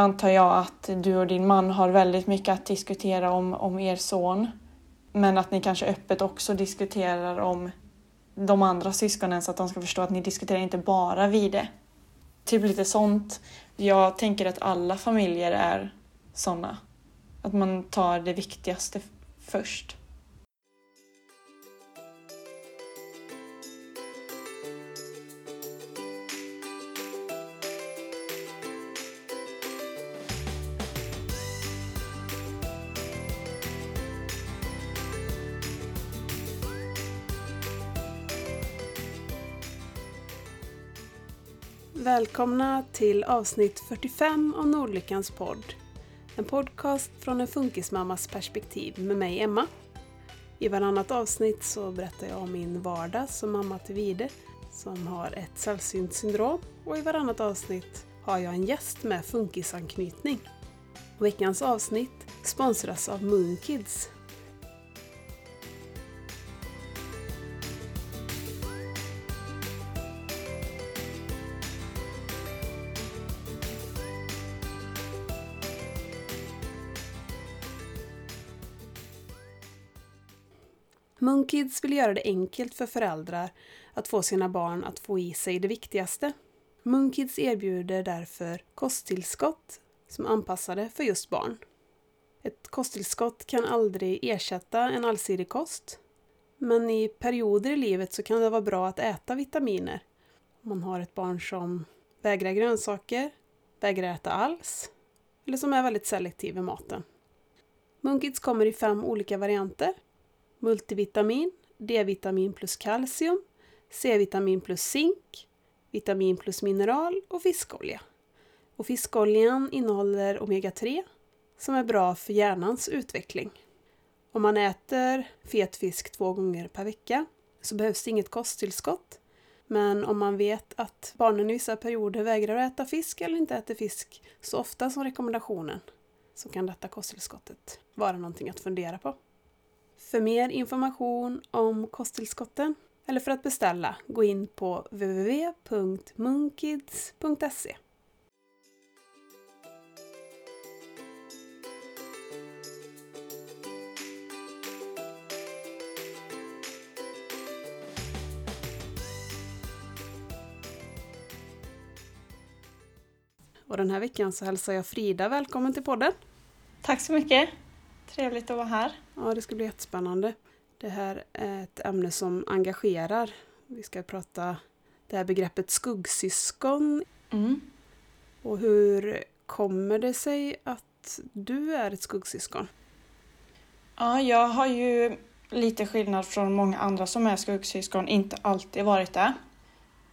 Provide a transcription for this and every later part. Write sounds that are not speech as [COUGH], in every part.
antar jag att du och din man har väldigt mycket att diskutera om, om er son. Men att ni kanske öppet också diskuterar om de andra syskonen så att de ska förstå att ni diskuterar inte bara Vide. Typ lite sånt. Jag tänker att alla familjer är såna. Att man tar det viktigaste först. Välkomna till avsnitt 45 av Nordlyckans podd. En podcast från en funkismammas perspektiv med mig Emma. I varannat avsnitt så berättar jag om min vardag som mamma till Vide som har ett sällsynt syndrom och i varannat avsnitt har jag en gäst med funkisanknytning. Veckans avsnitt sponsras av Moonkids Moonkids vill göra det enkelt för föräldrar att få sina barn att få i sig det viktigaste. Moonkids erbjuder därför kosttillskott som är anpassade för just barn. Ett kosttillskott kan aldrig ersätta en allsidig kost, men i perioder i livet så kan det vara bra att äta vitaminer. Om man har ett barn som vägrar grönsaker, vägrar äta alls, eller som är väldigt selektiv i maten. Moonkids kommer i fem olika varianter multivitamin, D-vitamin plus kalcium, C-vitamin plus zink, vitamin plus mineral och fiskolja. Och fiskoljan innehåller omega-3 som är bra för hjärnans utveckling. Om man äter fet fisk två gånger per vecka så behövs det inget kosttillskott. Men om man vet att barnen i vissa perioder vägrar att äta fisk eller inte äter fisk så ofta som rekommendationen så kan detta kosttillskottet vara någonting att fundera på. För mer information om kosttillskotten eller för att beställa, gå in på www.munkids.se. Och den här veckan så hälsar jag Frida välkommen till podden. Tack så mycket! Trevligt att vara här. Ja, det ska bli jättespännande. Det här är ett ämne som engagerar. Vi ska prata det här begreppet skuggsyskon. Mm. Och hur kommer det sig att du är ett skuggsyskon? Ja, jag har ju lite skillnad från många andra som är skuggsyskon inte alltid varit det.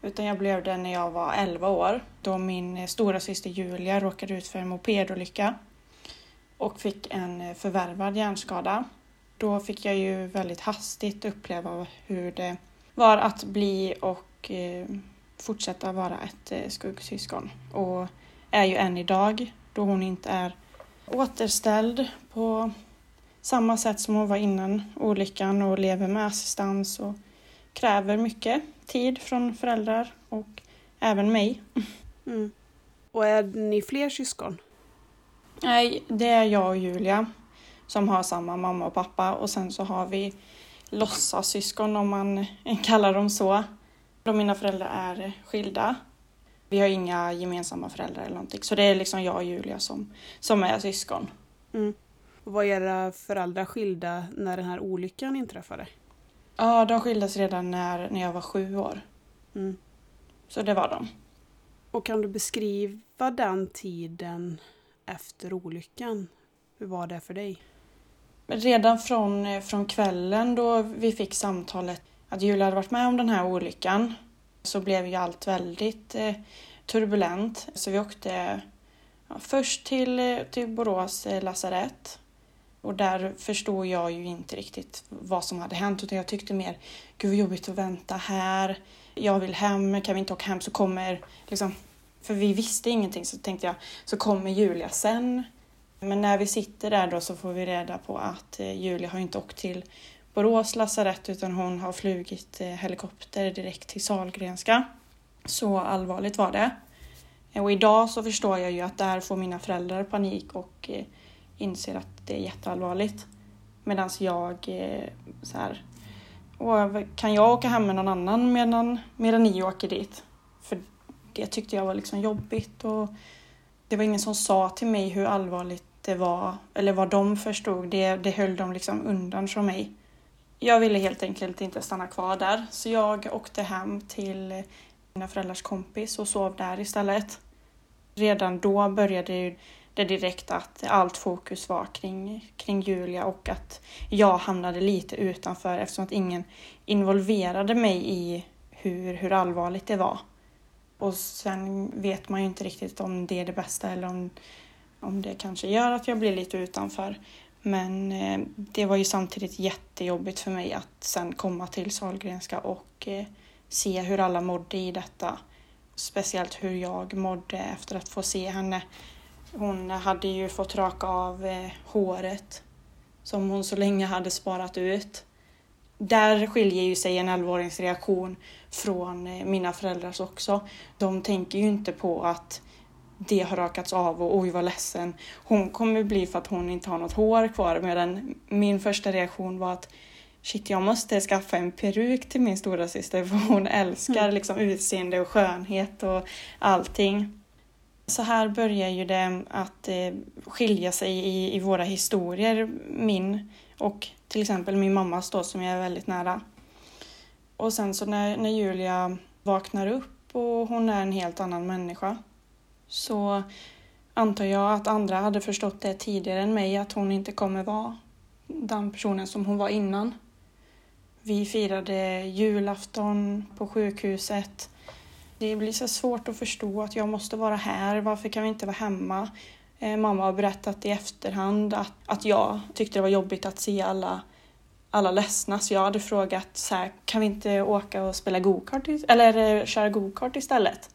Utan jag blev det när jag var 11 år då min stora syster Julia råkade ut för en mopedolycka och fick en eh, förvärvad hjärnskada. Då fick jag ju väldigt hastigt uppleva hur det var att bli och eh, fortsätta vara ett eh, skuggsyskon. Och är ju än idag då hon inte är återställd på samma sätt som hon var innan olyckan och lever med assistans och kräver mycket tid från föräldrar och även mig. Mm. Och är ni fler syskon? Nej, det är jag och Julia som har samma mamma och pappa och sen så har vi låtsassyskon om man [LAUGHS] kallar dem så. Då mina föräldrar är skilda. Vi har inga gemensamma föräldrar eller någonting så det är liksom jag och Julia som, som är syskon. Mm. Och var era föräldrar skilda när den här olyckan inträffade? Ja, de skildes redan när, när jag var sju år. Mm. Så det var de. Och kan du beskriva den tiden efter olyckan? Hur var det för dig? Redan från, eh, från kvällen då vi fick samtalet att Julia hade varit med om den här olyckan så blev ju allt väldigt eh, turbulent. Så vi åkte ja, först till, eh, till Borås eh, lasarett och där förstod jag ju inte riktigt vad som hade hänt utan jag tyckte mer, gud vad jobbigt att vänta här. Jag vill hem, kan vi inte åka hem så kommer liksom för vi visste ingenting så tänkte jag, så kommer Julia sen. Men när vi sitter där då så får vi reda på att eh, Julia har inte åkt till Borås lasarett utan hon har flugit eh, helikopter direkt till Salgrenska. Så allvarligt var det. Och idag så förstår jag ju att där får mina föräldrar panik och eh, inser att det är jätteallvarligt. Medan jag så här, kan jag åka hem med någon annan medan, medan ni åker dit? För det tyckte jag var liksom jobbigt och det var ingen som sa till mig hur allvarligt det var eller vad de förstod. Det, det höll de liksom undan från mig. Jag ville helt enkelt inte stanna kvar där så jag åkte hem till mina föräldrars kompis och sov där istället. Redan då började det direkt att allt fokus var kring, kring Julia och att jag hamnade lite utanför eftersom att ingen involverade mig i hur, hur allvarligt det var. Och sen vet man ju inte riktigt om det är det bästa eller om, om det kanske gör att jag blir lite utanför. Men eh, det var ju samtidigt jättejobbigt för mig att sen komma till Sahlgrenska och eh, se hur alla mådde i detta. Speciellt hur jag mådde efter att få se henne. Hon hade ju fått raka av eh, håret som hon så länge hade sparat ut. Där skiljer ju sig en 11 reaktion från eh, mina föräldrars också. De tänker ju inte på att det har rakats av och oj vad ledsen hon kommer bli för att hon inte har något hår kvar medan min första reaktion var att shit jag måste skaffa en peruk till min stora syster för hon älskar mm. liksom utseende och skönhet och allting. Så här börjar ju det att eh, skilja sig i, i våra historier, min och till exempel min mammas då som jag är väldigt nära. Och sen så när, när Julia vaknar upp och hon är en helt annan människa så antar jag att andra hade förstått det tidigare än mig att hon inte kommer vara den personen som hon var innan. Vi firade julafton på sjukhuset. Det blir så svårt att förstå att jag måste vara här. Varför kan vi inte vara hemma? Eh, mamma har berättat i efterhand att, att jag tyckte det var jobbigt att se alla, alla ledsna så jag hade frågat så här, kan vi inte åka och spela gokart eller eh, köra gokart istället?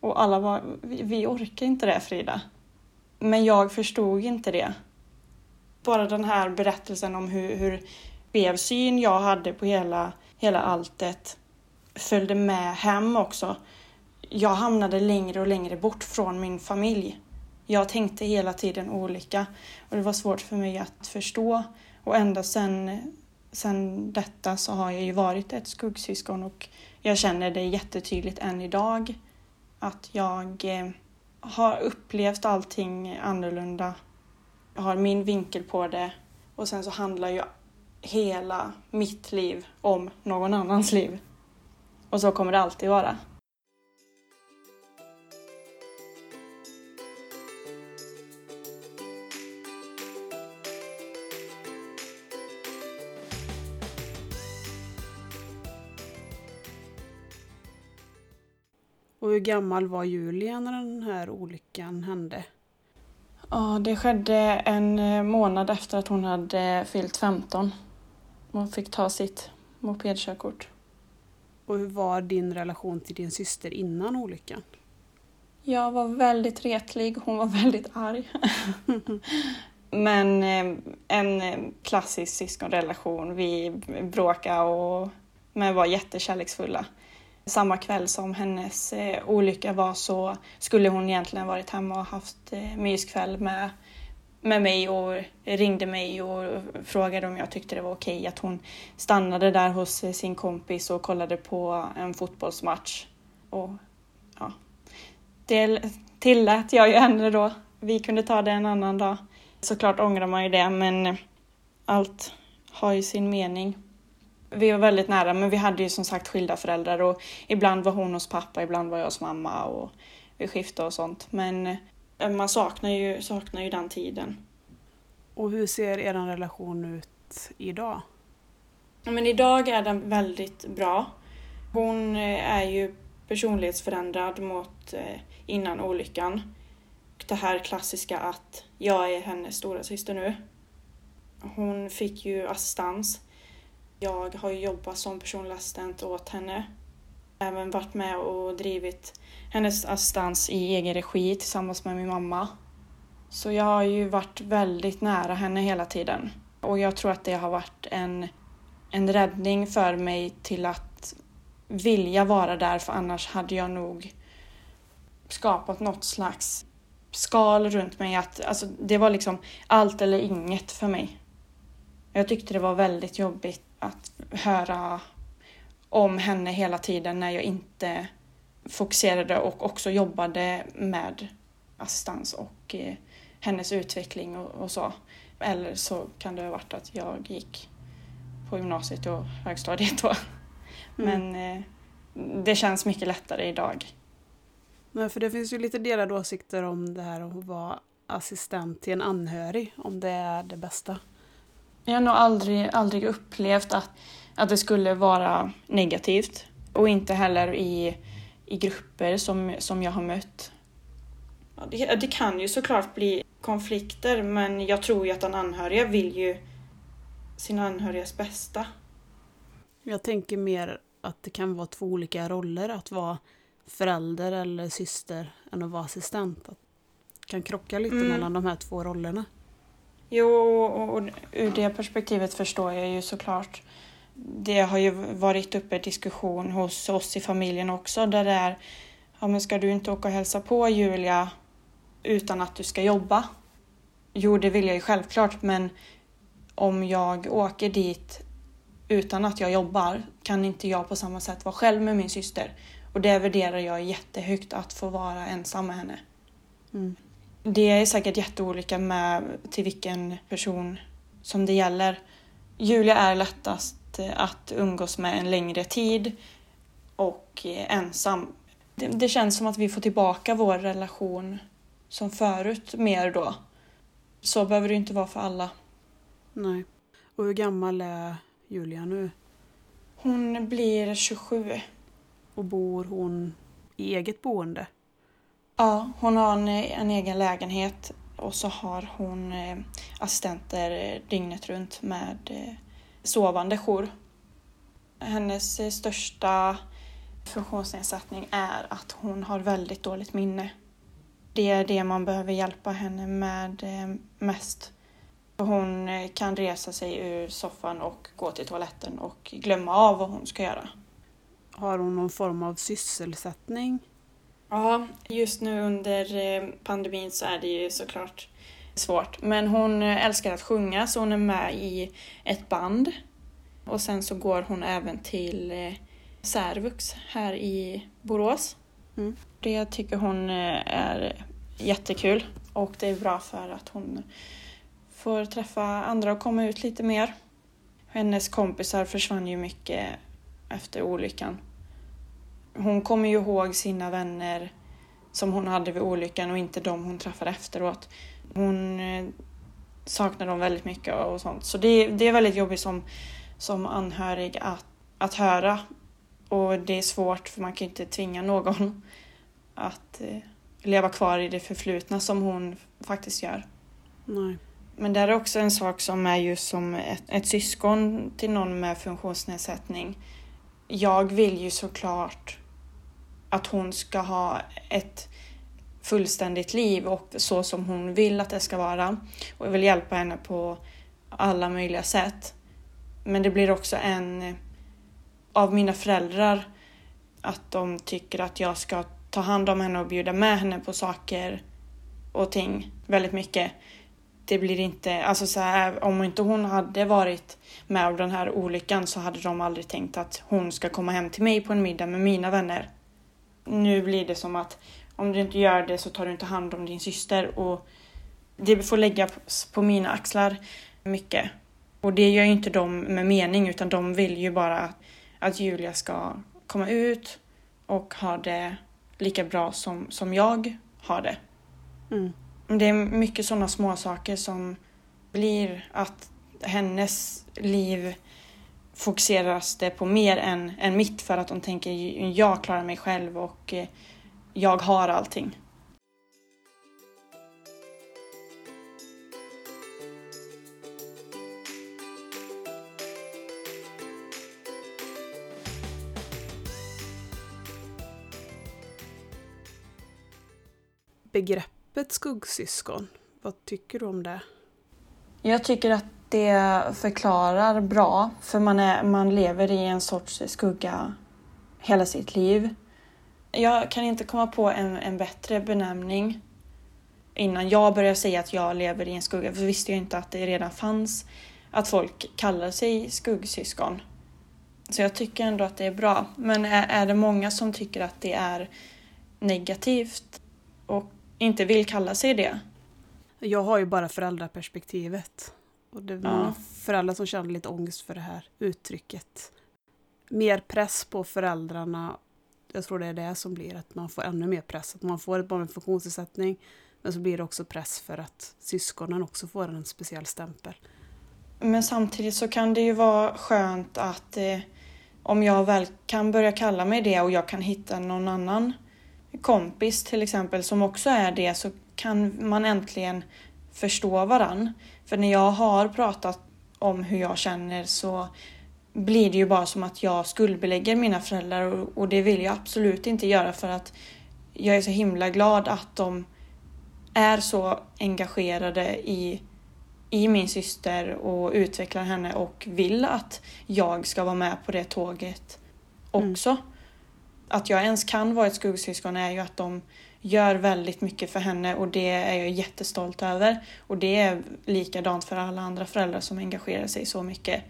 Och alla var, vi, vi orkar inte det Frida. Men jag förstod inte det. Bara den här berättelsen om hur, hur skev syn jag hade på hela, hela alltet följde med hem också. Jag hamnade längre och längre bort från min familj. Jag tänkte hela tiden olika och det var svårt för mig att förstå. Och ända sen, sen detta så har jag ju varit ett skuggsyskon och jag känner det jättetydligt än idag att jag eh, har upplevt allting annorlunda. Jag har min vinkel på det och sen så handlar ju hela mitt liv om någon annans liv. Och så kommer det alltid vara. Och hur gammal var Julia när den här olyckan hände? Ja, det skedde en eh, månad efter att hon hade fyllt 15. Hon fick ta sitt mopedkörkort. Och hur var din relation till din syster innan olyckan? Jag var väldigt retlig, hon var [LAUGHS] väldigt arg. [LAUGHS] Men eh, en eh, klassisk syskonrelation. Vi bråkade och men var jättekärleksfulla samma kväll som hennes eh, olycka var så skulle hon egentligen varit hemma och haft eh, myskväll med, med mig och ringde mig och frågade om jag tyckte det var okej att hon stannade där hos eh, sin kompis och kollade på en fotbollsmatch. Och ja, det tillät jag ju henne då. Vi kunde ta det en annan dag. Såklart ångrar man ju det men allt har ju sin mening vi var väldigt nära men vi hade ju som sagt skilda föräldrar och ibland var hon hos pappa, ibland var jag hos mamma och vi skiftade och sånt. Men eh, man saknar ju, saknar ju den tiden. Och hur ser er relation ut idag? Men idag är den väldigt bra. Hon eh, är ju personlighetsförändrad mot eh, innan olyckan. Det här klassiska att jag är hennes stora syster nu. Hon fick ju assistans jag har jobbat som personlig assistent åt henne. Även varit med och drivit hennes assistans i egen regi tillsammans med min mamma. Så jag har ju varit väldigt nära henne hela tiden. Och jag tror att det har varit en, en räddning för mig till att vilja vara där för annars hade jag nog skapat något slags skal runt mig. Att, alltså, det var liksom allt eller inget för mig. Jag tyckte det var väldigt jobbigt att höra om henne hela tiden när jag inte fokuserade och också jobbade med assistans och eh, hennes utveckling och, och, så. Eller så kan det ha varit att jag gick på gymnasiet och högstadiet då. Mm. Men eh, det känns mycket lättare idag. Nej, för det finns ju lite delade åsikter om det här att vara assistent till en anhörig, om det är det bästa. Jag har nog aldrig, aldrig upplevt att, att det skulle vara negativt. Och inte heller i, i grupper som, som jag har mött. Ja, det, det kan ju såklart bli konflikter men jag tror ju att den anhöriga vill ju sina anhörigas bästa. Jag tänker mer att det kan vara två olika roller, att vara förälder eller syster än att vara assistent. Att det kan krocka lite mm. mellan de här två rollerna. Jo, och ur det perspektivet förstår jag ju såklart. Det har ju varit uppe diskussion hos oss i familjen också där det är, ja men ska du inte åka och hälsa på Julia utan att du ska jobba? Jo, det vill jag ju självklart, men om jag åker dit utan att jag jobbar kan inte jag på samma sätt vara själv med min syster. Och det värderar jag jättehögt, att få vara ensam med henne. Mm. Det är säkert jätteolika med till vilken person som det gäller. Julia är lättast att umgås med en längre tid och ensam. Det, det känns som att vi får tillbaka vår relation som förut mer då. Så behöver det inte vara för alla. Nej. Och hur gammal är Julia nu? Hon blir 27. Och bor hon i eget boende? Ja, hon har en, en egen lägenhet och så har hon eh, assistenter eh, dygnet runt med eh, sovande jour. Hennes eh, största funktionsnedsättning är att hon har väldigt dåligt minne. Det är det man behöver hjälpa henne med eh, mest. Hon eh, kan resa sig ur soffan och gå till toaletten och glömma av vad hon ska göra. Har hon någon form av sysselsättning? Ja, just nu under eh, pandemin så är det ju såklart svårt. Men hon älskar att sjunga så hon är med i ett band. Och sen så går hon även till särvux här i Borås. Mm. Det tycker hon är jättekul och det är bra för att hon får träffa andra och komma ut lite mer. Hennes kompisar försvann ju mycket efter olyckan. Hon kommer ju ihåg sina vänner som hon hade vid olyckan och inte de hon träffade efteråt. Hon eh, saknar dem väldigt mycket och sånt. Så det, det är väldigt jobbigt som, som anhörig att, att höra. Och det är svårt för man kan inte tvinga någon [LAUGHS] att eh, leva kvar i det förflutna som hon faktiskt gör. Nej. Men det är också en sak som är just som ett, ett syskon till någon med funktionsnedsättning. Jag vill ju såklart att hon ska ha ett fullständigt liv och så som hon vill att det ska vara. Och jag vill hjälpa henne på alla möjliga sätt. Men det blir också en av mina föräldrar att de tycker att jag ska ta hand om henne och bjuda med henne på saker och ting väldigt mycket. Det blir inte, alltså så här, om inte hon hade varit med om den här olyckan så hade de aldrig tänkt att hon ska komma hem till mig på en middag med mina vänner. Nu blir det som att om du inte gör det så tar du inte hand om din syster och det får läggas på mina axlar mycket. Och det gör ju inte de med mening utan de vill ju bara att, att Julia ska komma ut och ha det lika bra som, som jag har det. Mm. Det är mycket sådana små saker som blir att hennes liv fokuseras det på mer än, än mitt för att de tänker jag klarar mig själv och eh, jag har allting. begreppet skuggsyskon. Vad tycker du om det? Jag tycker att det förklarar bra, för man, är, man lever i en sorts skugga hela sitt liv. Jag kan inte komma på en, en bättre benämning. Innan jag började säga att jag lever i en skugga, för visste jag inte att det redan fanns att folk kallar sig skuggsyskon. Så jag tycker ändå att det är bra. Men är, är det många som tycker att det är negativt och inte vill kalla sig det? Jag har ju bara föräldraperspektivet. Och det är många ja. föräldrar som känner lite ångest för det här uttrycket. Mer press på föräldrarna. Jag tror det är det som blir att man får ännu mer press. Att man får ett barn med funktionsnedsättning. Men så blir det också press för att syskonen också får en speciell stämpel. Men samtidigt så kan det ju vara skönt att eh, om jag väl kan börja kalla mig det och jag kan hitta någon annan kompis till exempel som också är det så kan man äntligen förstå varann. För när jag har pratat om hur jag känner så blir det ju bara som att jag skuldbelägger mina föräldrar och, det vill jag absolut inte göra för att jag är så himla glad att de är så engagerade i, i min syster och utvecklar henne och vill att jag ska vara med på det tåget också. Mm. Att jag ens kan vara ett skuggsyskon är ju att de gör väldigt mycket för henne och det är jag jättestolt över. Och det är likadant för alla andra föräldrar som engagerar sig så mycket.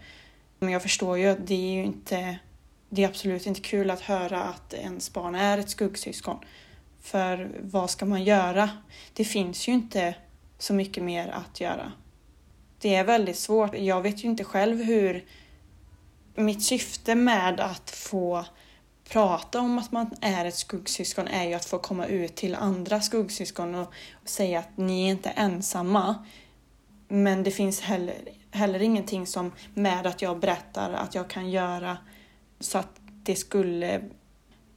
Men jag förstår ju att det är ju inte, det är absolut inte kul att höra att ens barn är ett skuggsyskon. För vad ska man göra? Det finns ju inte så mycket mer att göra. Det är väldigt svårt. Jag vet ju inte själv hur mitt syfte med att få prata om att man är ett skuggsyskon är ju att få komma ut till andra skuggsyskon och, säga att ni är inte ensamma. Men det finns heller, heller ingenting som med att jag berättar att jag kan göra så att det skulle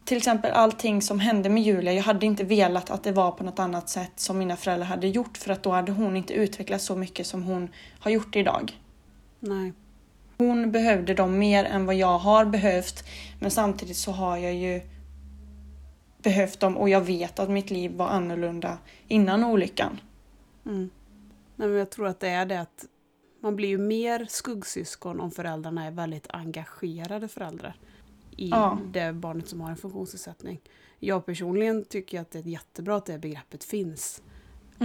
till exempel allting som hände med Julia, jag hade inte velat att det var på något annat sätt som mina föräldrar hade gjort för att då hade hon inte utvecklats så mycket som hon har gjort idag. Nej. Hon behövde dem mer än vad jag har behövt. Men samtidigt så har jag ju behövt dem och jag vet att mitt liv var annorlunda innan olyckan. Mm. Nej, men jag tror att det är det att man blir ju mer skuggsyskon om föräldrarna är väldigt engagerade föräldrar i ja. det barnet som har en funktionsnedsättning. Jag personligen tycker att det är jättebra att det begreppet finns.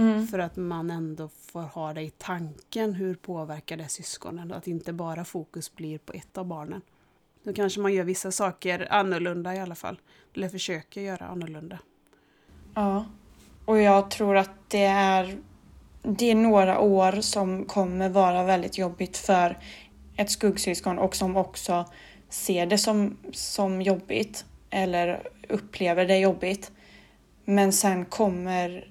Mm. För att man ändå får ha det i tanken, hur påverkar det syskonen? Att inte bara fokus blir på ett av barnen. Då kanske man gör vissa saker annorlunda i alla fall. Eller försöker göra annorlunda. Ja, och jag tror att det är, det är några år som kommer vara väldigt jobbigt för ett skuggsyskon och som också ser det som, som jobbigt eller upplever det jobbigt. Men sen kommer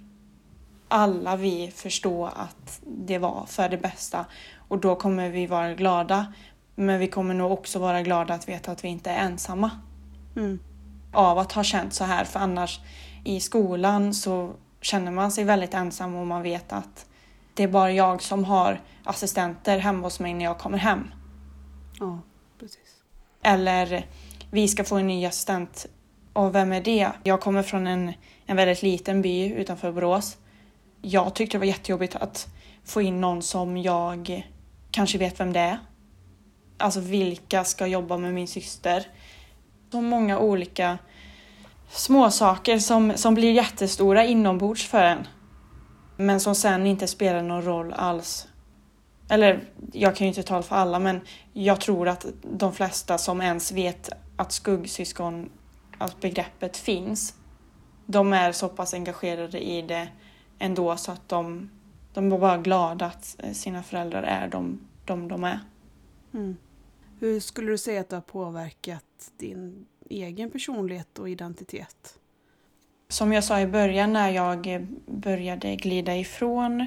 alla vi förstå att det var för det bästa och då kommer vi vara glada. Men vi kommer nog också vara glada att veta att vi inte är ensamma. Mm. Av att ha känt så här, för annars i skolan så känner man sig väldigt ensam och man vet att det är bara jag som har assistenter hemma hos mig när jag kommer hem. Ja, precis. Eller vi ska få en ny assistent. Och vem är det? Jag kommer från en, en väldigt liten by utanför Borås jag tyckte det var jättejobbigt att få in någon som jag kanske vet vem det är. Alltså vilka ska jobba med min syster? Så många olika småsaker som, som blir jättestora inombords för en. Men som sen inte spelar någon roll alls. Eller jag kan ju inte tala för alla men jag tror att de flesta som ens vet att skuggsyskon, att begreppet finns, de är så pass engagerade i det ändå så att de, de var bara glada att sina föräldrar är de de, de är. Mm. Hur skulle du säga att det har påverkat din egen personlighet och identitet? Som jag sa i början när jag började glida ifrån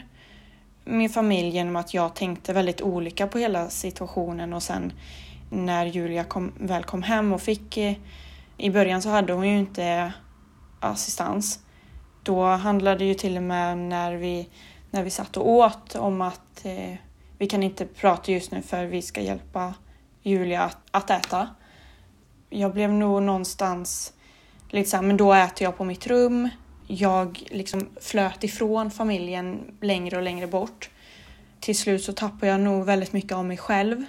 min familj genom att jag tänkte väldigt olika på hela situationen och sen när Julia kom, väl kom hem och fick i början så hade hon ju inte assistans då handlade det ju till och med när vi, när vi satt och åt om att eh, vi kan inte prata just nu för vi ska hjälpa Julia att, att äta. Jag blev nog någonstans lite såhär, men då äter jag på mitt rum. Jag liksom flöt ifrån familjen längre och längre bort. Till slut så tappade jag nog väldigt mycket av mig själv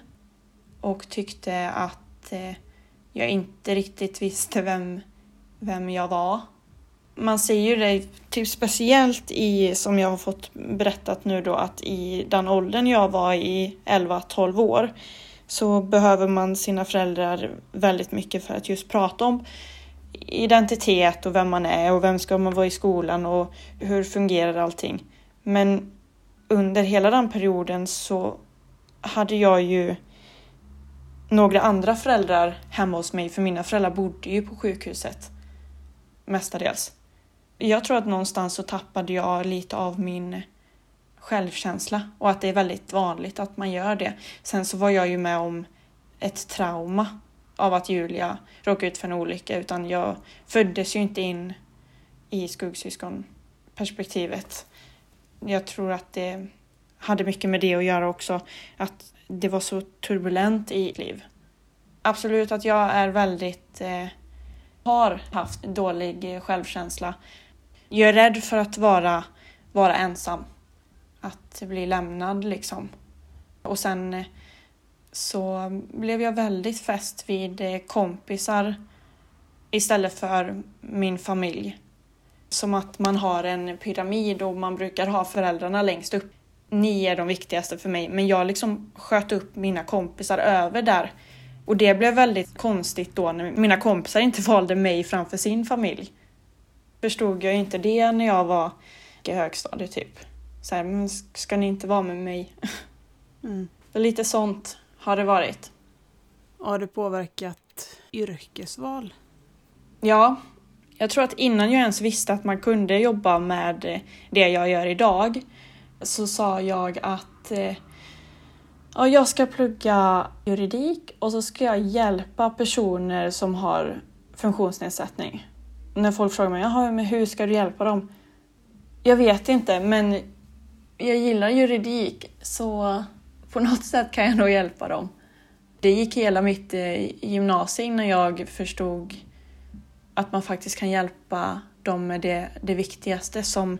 och tyckte att eh, jag inte riktigt visste vem, vem jag var. Man ser ju det typ speciellt i, som jag har fått berättat nu då, att i den åldern jag var i 11-12 år så behöver man sina föräldrar väldigt mycket för att just prata om identitet och vem man är och vem ska man vara i skolan och hur fungerar allting. Men under hela den perioden så hade jag ju några andra föräldrar hemma hos mig, för mina föräldrar bodde ju på sjukhuset mestadels. Jag tror att någonstans så tappade jag lite av min självkänsla och att det är väldigt vanligt att man gör det. Sen så var jag ju med om ett trauma av att Julia råkade ut för en olycka utan jag föddes ju inte in i skuggsyskonperspektivet. Jag tror att det hade mycket med det att göra också, att det var så turbulent i mitt liv. Absolut att jag är väldigt, eh, har haft dålig självkänsla. Jag är rädd för att vara, vara ensam. Att bli lämnad liksom. Och sen eh, så blev jag väldigt fäst vid eh, kompisar istället för min familj. Som att man har en pyramid och man brukar ha föräldrarna längst upp. Ni är de viktigaste för mig, men jag liksom sköt upp mina kompisar över där. Och det blev väldigt konstigt då när mina kompisar inte valde mig framför sin familj. Förstod jag inte det när jag var i högstadiet typ. Så här, men ska ni inte vara med mig? [LAUGHS] Mm. Lite sånt har det varit. Har det påverkat yrkesval? Ja, jag tror att innan jag ens visste att man kunde jobba med det jag gör idag så sa jag att eh, ja, jag ska plugga juridik och så ska jag hjälpa personer som har funktionsnedsättning. När folk frågar mig, Jaha, men hur ska du hjälpa dem? Jag vet inte, men jag gillar juridik så på något sätt kan jag nog hjälpa dem. Det gick hela mitt eh, gymnasium när jag förstod att man faktiskt kan hjälpa dem med det, det viktigaste som,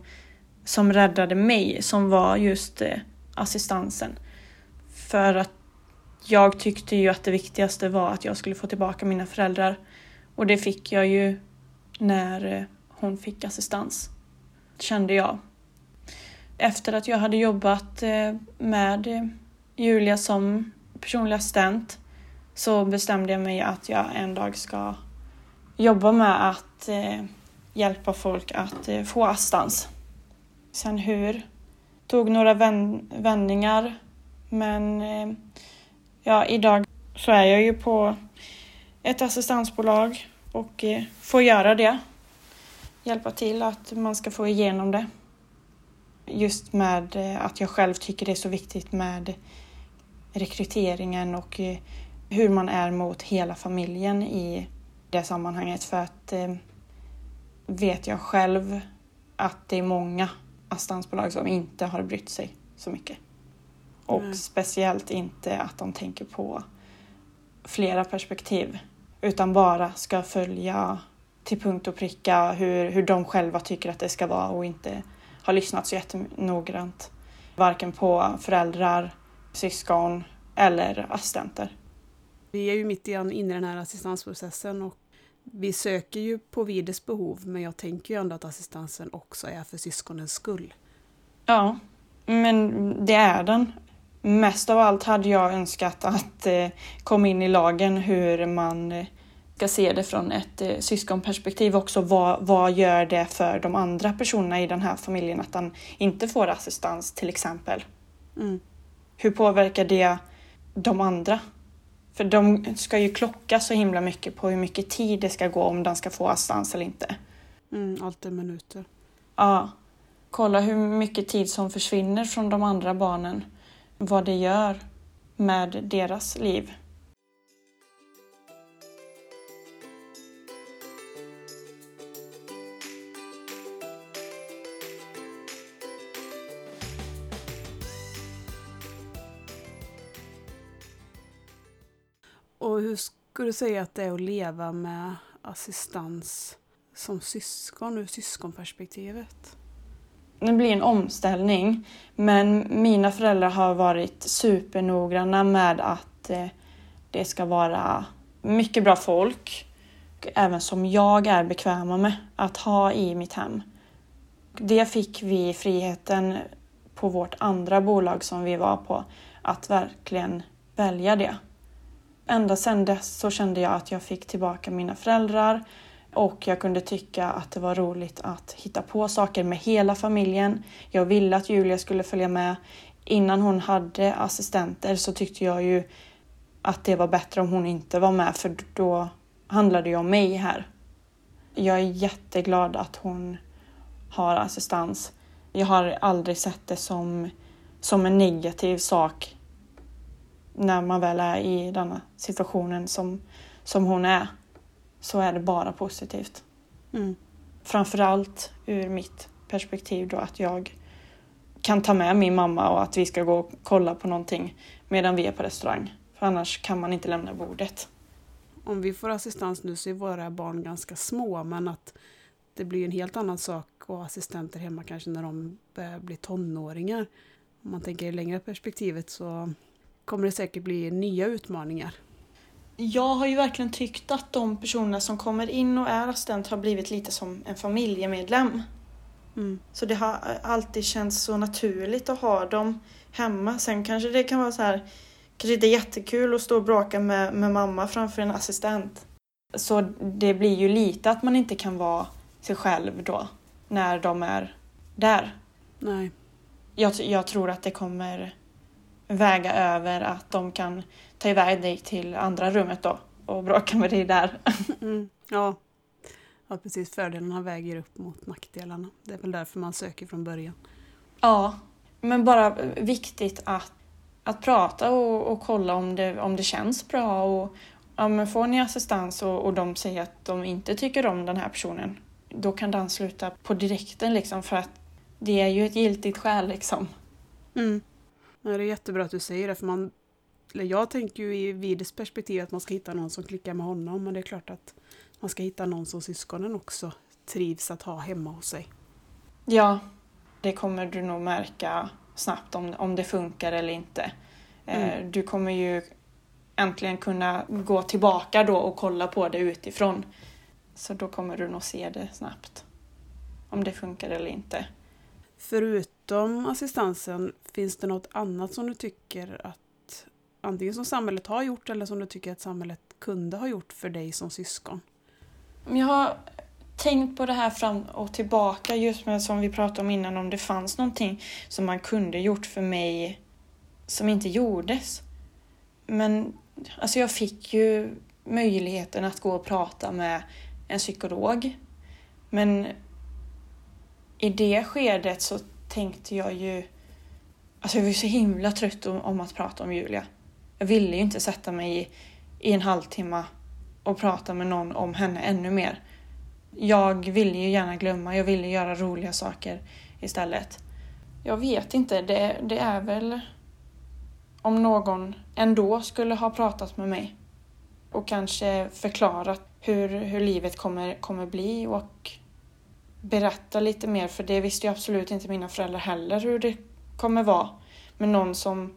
som räddade mig, som var just eh, assistansen. För att jag tyckte ju att det viktigaste var att jag skulle få tillbaka mina föräldrar. Och det fick jag ju när eh, hon fick assistans, kände jag. Efter att jag hade jobbat eh, med eh, Julia som personlig assistent så bestämde jag mig att jag en dag ska jobba med att hjälpa folk att få assistans. Sen hur? Tog några vändningar men ja, idag så är jag ju på ett assistansbolag och eh, får göra det. Hjälpa till att man ska få igenom det. Just med eh, att jag själv tycker det är så viktigt med rekryteringen och eh, hur man är mot hela familjen i det sammanhanget för att vet jag själv att det är många assistansbolag som inte har brytt sig så mycket. Och mm. speciellt inte att de tänker på flera perspektiv utan bara ska följa till punkt och pricka hur, hur de själva tycker att det ska vara och inte har lyssnat så jättenoggrant. Varken på föräldrar, syskon eller assistenter. Vi är ju mitt inne i den här assistansprocessen och vi söker ju på Vides behov men jag tänker ju ändå att assistansen också är för syskonens skull. Ja, men det är den. Mest av allt hade jag önskat att eh, komma in i lagen hur man eh, ska se det från ett eh, syskonperspektiv också. Vad, vad gör det för de andra personerna i den här familjen att han inte får assistans till exempel? Mm. Hur påverkar det de andra? För de ska ju klocka så himla mycket på hur mycket tid det ska gå om den ska få assistans eller inte. Mm, allt är minuter. Ja. Kolla hur mycket tid som försvinner från de andra barnen. Vad det gör med deras liv. Och hur skulle du säga att det är att leva med assistans som syskon ur syskonperspektivet? Det blir en omställning, men mina föräldrar har varit supernoggranna med att eh, det ska vara mycket bra folk. även som jag är bekväma med att ha i mitt hem. Det fick vi friheten på vårt andra bolag som vi var på att verkligen välja det. Ända sedan dess så kände jag att jag fick tillbaka mina föräldrar och jag kunde tycka att det var roligt att hitta på saker med hela familjen. Jag ville att Julia skulle följa med. Innan hon hade assistenter så tyckte jag ju att det var bättre om hon inte var med för då handlade det om mig här. Jag är jätteglad att hon har assistans. Jag har aldrig sett det som, som en negativ sak när man väl är i denna situationen som, som hon är. Så är det bara positivt. Mm. Framförallt ur mitt perspektiv då att jag kan ta med min mamma och att vi ska gå och kolla på någonting medan vi är på restaurang. För annars kan man inte lämna bordet. Om vi får assistans nu så är våra barn ganska små men att det blir en helt annan sak ha assistenter hemma kanske när de börjar bli tonåringar. Om man tänker i längre perspektivet så kommer det säkert bli nya utmaningar. Jag har ju verkligen tyckt att de personerna som kommer in och är assistent har blivit lite som en familjemedlem. Mm. Så det har alltid känts så naturligt att ha dem hemma. Sen kanske det kan vara så här, kanske inte jättekul att stå och bråka med, med mamma framför en assistent. Så det blir ju lite att man inte kan vara sig själv då, när de är där. Nej. Jag, jag tror att det kommer väga över att de kan ta iväg dig till andra rummet då och bråka med dig där. [LAUGHS] Mm. Ja. ja, precis. Fördelarna väger upp mot nackdelarna. Det är väl därför man söker från början. Ja, men bara viktigt att, att prata och, och kolla om det, om det känns bra. Och, ja, men får ni assistans och, och de säger att de inte tycker om den här personen, då kan den sluta på direkten liksom för att det är ju ett giltigt skäl liksom. Mm. Ja, det är jättebra att du säger det, för man, jag tänker ju i Vides perspektiv att man ska hitta någon som klickar med honom, men det är klart att man ska hitta någon som syskonen också trivs att ha hemma hos sig. Ja, det kommer du nog märka snabbt om, om det funkar eller inte. Eh, Mm. Du kommer ju äntligen kunna gå tillbaka då och kolla på det utifrån. Så då kommer du nog se det snabbt. Om det funkar eller inte. Förutom assistansen, finns det något annat som du tycker att antingen som samhället har gjort eller som du tycker att samhället kunde ha gjort för dig som syskon? Jag har tänkt på det här fram och tillbaka just med som vi pratade om innan om det fanns någonting som man kunde gjort för mig som inte gjordes. Men alltså jag fick ju möjligheten att gå och prata med en psykolog. Men i det skedet så tänkte jag ju... Alltså jag var ju så himla trött om, om att prata om Julia. Jag ville ju inte sätta mig i, i en halvtimme och prata med någon om henne ännu mer. Jag ville ju gärna glömma, jag ville göra roliga saker istället. Jag vet inte, det, det är väl om någon ändå skulle ha pratat med mig och kanske förklarat hur, hur livet kommer, kommer bli och berätta lite mer, för det visste ju absolut inte mina föräldrar heller hur det kommer vara. med någon som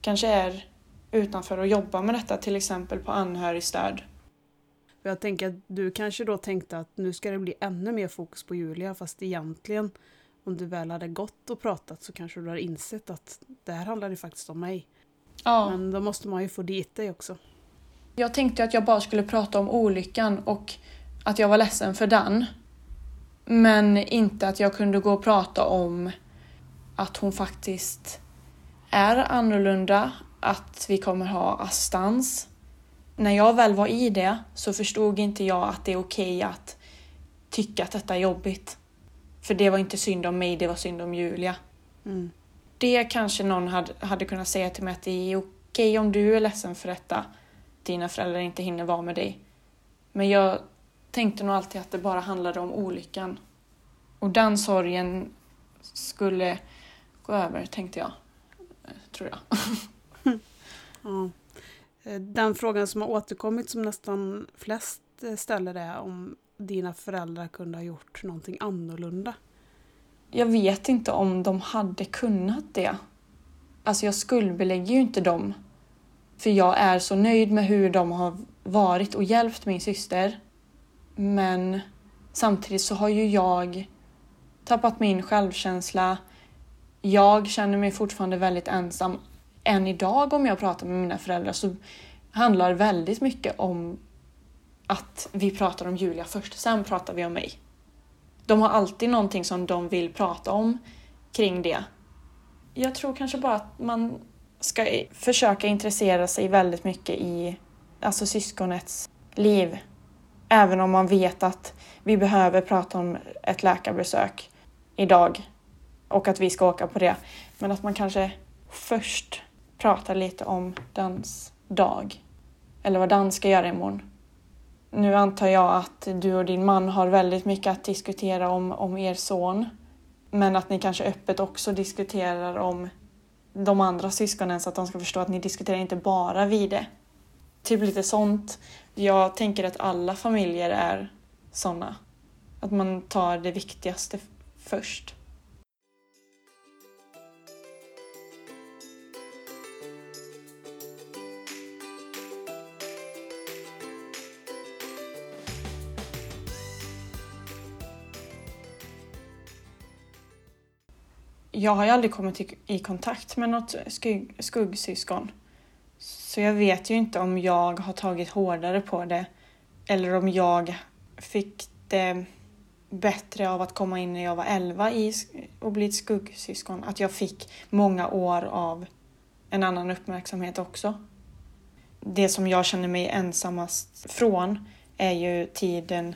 kanske är utanför och jobbar med detta, till exempel på anhörigstöd. Jag tänker att du kanske då tänkte att nu ska det bli ännu mer fokus på Julia fast egentligen om du väl hade gått och pratat så kanske du har insett att det här handlar ju faktiskt om mig. Ja. Men då måste man ju få dit dig också. Jag tänkte att jag bara skulle prata om olyckan och att jag var ledsen för den. Men inte att jag kunde gå och prata om att hon faktiskt är annorlunda, att vi kommer ha assistans. När jag väl var i det så förstod inte jag att det är okej att tycka att detta är jobbigt. För det var inte synd om mig, det var synd om Julia. Mm. Det kanske någon hade, hade kunnat säga till mig att det är okej om du är ledsen för detta. Dina föräldrar inte hinner vara med dig. Men jag tänkte nog alltid att det bara handlade om olyckan. Och den sorgen skulle gå över, tänkte jag. Eh, Tror jag. [LAUGHS] Ja. Eh, Den frågan som har återkommit som nästan flest eh, ställer är om dina föräldrar kunde ha gjort någonting annorlunda. Jag vet inte om de hade kunnat det. Alltså jag skuldbelägger ju inte dem. För jag är så nöjd med hur de har varit och hjälpt min syster. Men samtidigt så har ju jag tappat min självkänsla. Jag känner mig fortfarande väldigt ensam. Än idag om jag pratar med mina föräldrar så handlar väldigt mycket om att vi pratar om Julia först, sen pratar vi om mig. De har alltid någonting som de vill prata om kring det. Jag tror kanske bara att man ska försöka intressera sig väldigt mycket i alltså syskonets liv. Även om man vet att vi behöver prata om ett läkarbesök idag och att vi ska åka på det. Men att man kanske först pratar lite om Dans dag. Eller vad dans ska göra imorgon. Nu antar jag att du och din man har väldigt mycket att diskutera om, om er son. Men att ni kanske öppet också diskuterar om de andra syskonen så att de ska förstå att ni diskuterar inte bara Vide. Typ lite sånt. Jag tänker att alla familjer är såna. Att man tar det viktigaste först. jag har ju aldrig kommit i, kontakt med något skugg, skuggsyskon. Så jag vet ju inte om jag har tagit hårdare på det eller om jag fick det bättre av att komma in när jag var 11 i, och bli ett skuggsyskon. Att jag fick många år av en annan uppmärksamhet också. Det som jag känner mig ensammast från är ju tiden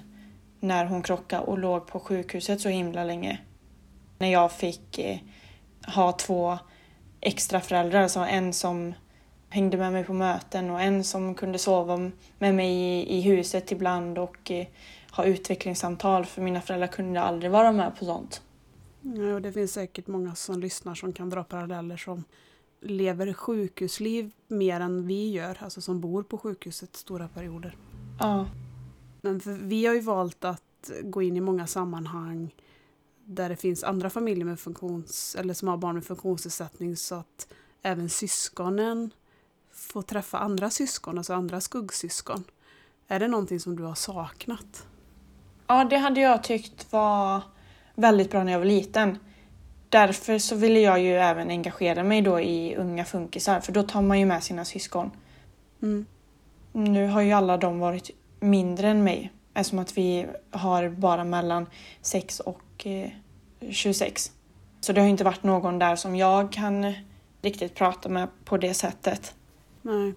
när hon krockade och låg på sjukhuset så himla länge när jag fick eh, ha två extra föräldrar, alltså en som hängde med mig på möten och en som kunde sova med mig i, i huset ibland och eh, ha utvecklingssamtal för mina föräldrar kunde aldrig vara med på sånt. Ja, och det finns säkert många som lyssnar som kan dra paralleller som lever sjukhusliv mer än vi gör, alltså som bor på sjukhuset stora perioder. Ja. Men vi har ju valt att gå in i många sammanhang där det finns andra familjer med funktions, eller som har barn med funktionsnedsättning så att även syskonen får träffa andra syskon, alltså andra skuggsyskon. Är det någonting som du har saknat? Ja, det hade jag tyckt var väldigt bra när jag var liten. Därför så ville jag ju även engagera mig då i Unga Funkisar, för då tar man ju med sina syskon. Mm. Nu har ju alla de varit mindre än mig, eftersom att vi har bara mellan 6 och 26. Eh, så det har inte varit någon där som jag kan riktigt prata med på det sättet. Nej.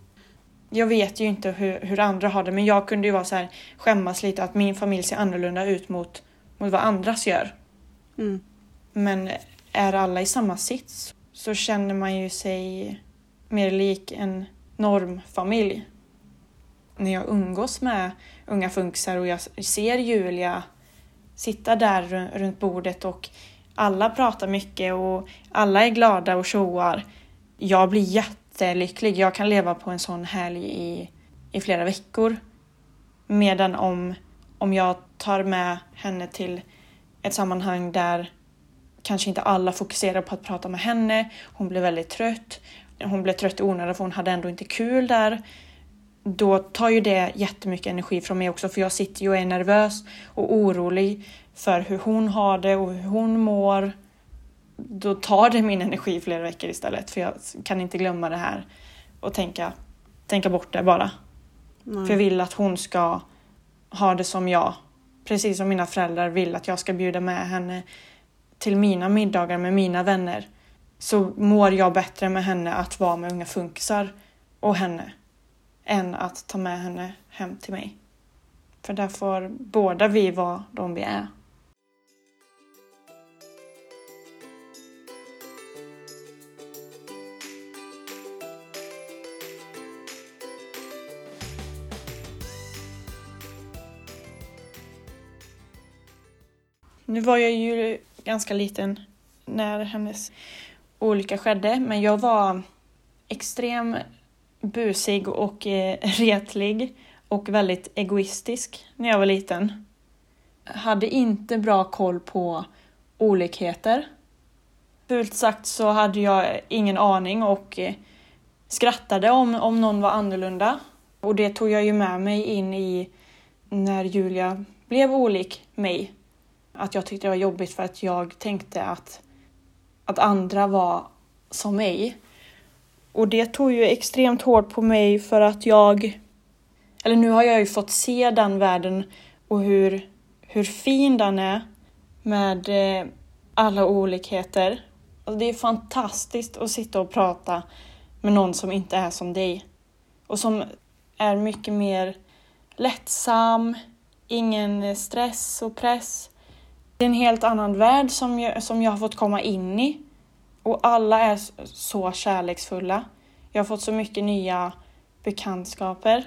Jag vet ju inte hur, hur andra har det men jag kunde ju vara så här, skämmas lite att min familj ser annorlunda ut mot, mot vad andras gör. Mm. Men är alla i samma sits så känner man ju sig mer lik en normfamilj. När jag umgås med unga funkisar och jag ser Julia sitta där runt bordet och alla pratar mycket och alla är glada och tjoar. Jag blir jättelycklig. Jag kan leva på en sån helg i, i flera veckor. Medan om, om jag tar med henne till ett sammanhang där kanske inte alla fokuserar på att prata med henne. Hon blir väldigt trött. Hon blev trött i onödan för hon hade ändå inte kul där då tar ju det jättemycket energi från mig också för jag sitter ju och är nervös och orolig för hur hon har det och hur hon mår. Då tar det min energi flera veckor istället för jag kan inte glömma det här och tänka, tänka bort det bara. Nej. För jag vill att hon ska ha det som jag. Precis som mina föräldrar vill att jag ska bjuda med henne till mina middagar med mina vänner. Så mår jag bättre med henne att vara med unga funkisar och henne än att ta med henne hem till mig. För där får båda vi vara de vi är. Nu var jag ju ganska liten när hennes olycka skedde, men jag var extrem busig och eh, [LAUGHS] retlig och väldigt egoistisk när jag var liten. Hade inte bra koll på olikheter. Fult sagt så hade jag ingen aning och eh, skrattade om, om någon var annorlunda. Och det tog jag ju med mig in i när Julia blev olik mig. Att jag tyckte det var jobbigt för att jag tänkte att, att andra var som mig. Och det tog ju extremt hårt på mig för att jag... Eller nu har jag ju fått se den världen och hur, hur fin den är med eh, alla olikheter. Alltså det är fantastiskt att sitta och prata med någon som inte är som dig. Och som är mycket mer lättsam, ingen stress och press. Det är en helt annan värld som jag, som jag har fått komma in i. Och alla är så kärleksfulla. Jag har fått så mycket nya bekantskaper.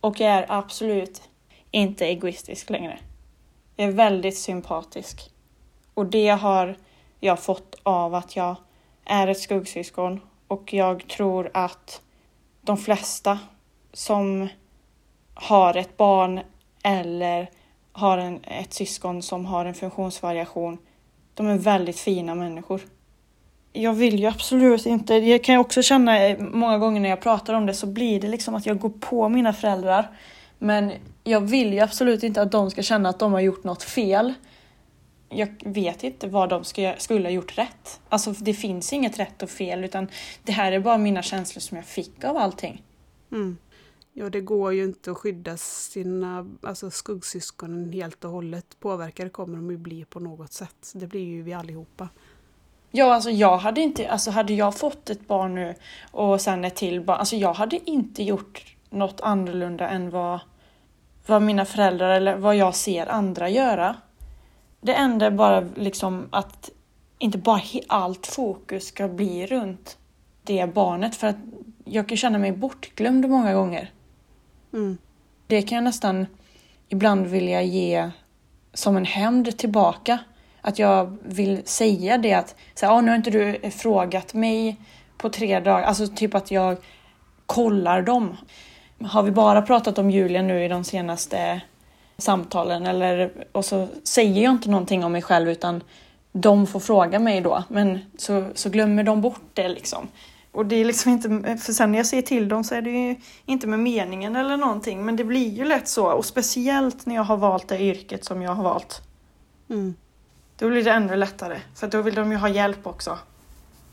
Och jag är absolut inte egoistisk längre. Jag är väldigt sympatisk. Och det har jag fått av att jag är ett skuggsyskon och jag tror att de flesta som har ett barn eller har en, ett syskon som har en funktionsvariation, de är väldigt fina människor. Jag vill ju absolut inte, jag kan också känna eh, många gånger när jag pratar om det så blir det liksom att jag går på mina föräldrar. Men jag vill ju absolut inte att de ska känna att de har gjort något fel jag vet inte vad de ska, skulle ha gjort rätt. Alltså det finns inget rätt och fel utan det här är bara mina känslor som jag fick av allting. Mm. Ja, det går ju inte att skydda sina alltså skuggsyskonen helt och hållet. Påverkade kommer de ju bli på något sätt. Det blir ju vi allihopa. Ja, alltså jag hade inte, alltså hade jag fått ett barn nu och sen ett till barn, alltså jag hade inte gjort något annorlunda än vad, vad mina föräldrar eller vad jag ser andra göra. Det enda är bara liksom att inte bara allt fokus ska bli runt det barnet för att jag kan känna mig bortglömd många gånger. Mm. Det kan jag nästan ibland vilja ge som en hämnd tillbaka. Att jag vill säga det att så här, ah, nu har inte du frågat mig på tre dagar. Alltså typ att jag kollar dem. Har vi bara pratat om Julia nu i de senaste samtalen eller, och så säger jag inte någonting om mig själv utan de får fråga mig då, men så, så glömmer de bort det liksom. Och det är liksom inte, för sen när jag säger till dem så är det ju inte med meningen eller någonting, men det blir ju lätt så och speciellt när jag har valt det yrket som jag har valt. Mm. Då blir det ännu lättare, för då vill de ju ha hjälp också.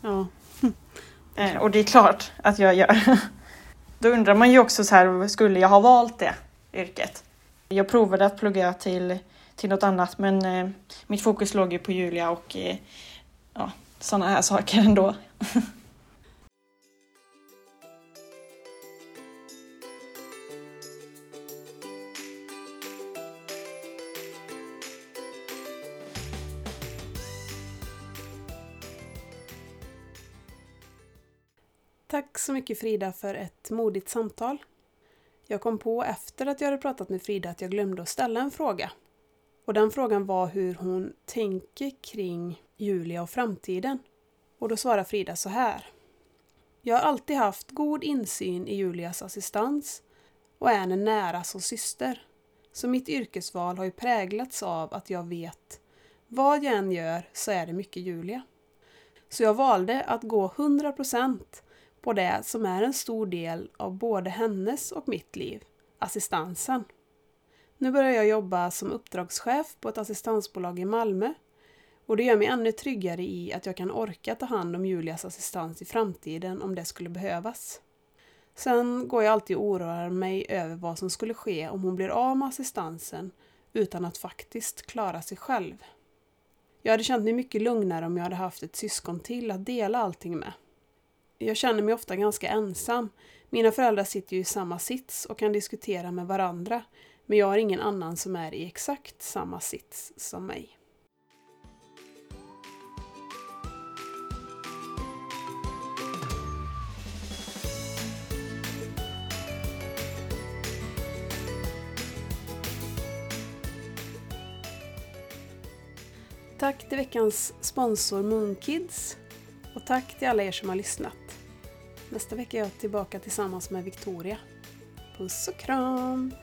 Ja. Eh, och det är klart att jag gör. då undrar man ju också så här, skulle jag ha valt det yrket? Jag provade att plugga till, till något annat men eh, mitt fokus låg ju på Julia och eh, ja, sådana här saker ändå. [LAUGHS] Tack så mycket Frida för ett modigt samtal. Jag kom på efter att jag hade pratat med Frida att jag glömde att ställa en fråga. Och den frågan var hur hon tänker kring Julia och framtiden. Och då svarar Frida så här. Jag har alltid haft god insyn i Julias assistans och är henne nära som syster. Så mitt yrkesval har ju präglats av att jag vet vad jag än gör så är det mycket Julia. Så jag valde att gå 100% på det som är en stor del av både hennes och mitt liv, assistansen. Nu börjar jag jobba som uppdragschef på ett assistansbolag i Malmö och det gör mig ännu tryggare i att jag kan orka ta hand om Julias assistans i framtiden om det skulle behövas. Sen går jag alltid och oroar mig över vad som skulle ske om hon blir av med assistansen utan att faktiskt klara sig själv. Jag hade känt mig mycket lugnare om jag hade haft ett syskon till att dela allting med jag känner mig ofta ganska ensam. Mina föräldrar sitter ju i samma sits och kan diskutera med varandra, men jag har ingen annan som är i exakt samma sits som mig. Tack till veckans sponsor Moonkids och tack till alla er som har lyssnat. Nästa vecka är jag tillbaka tillsammans med Victoria. Puss och kram!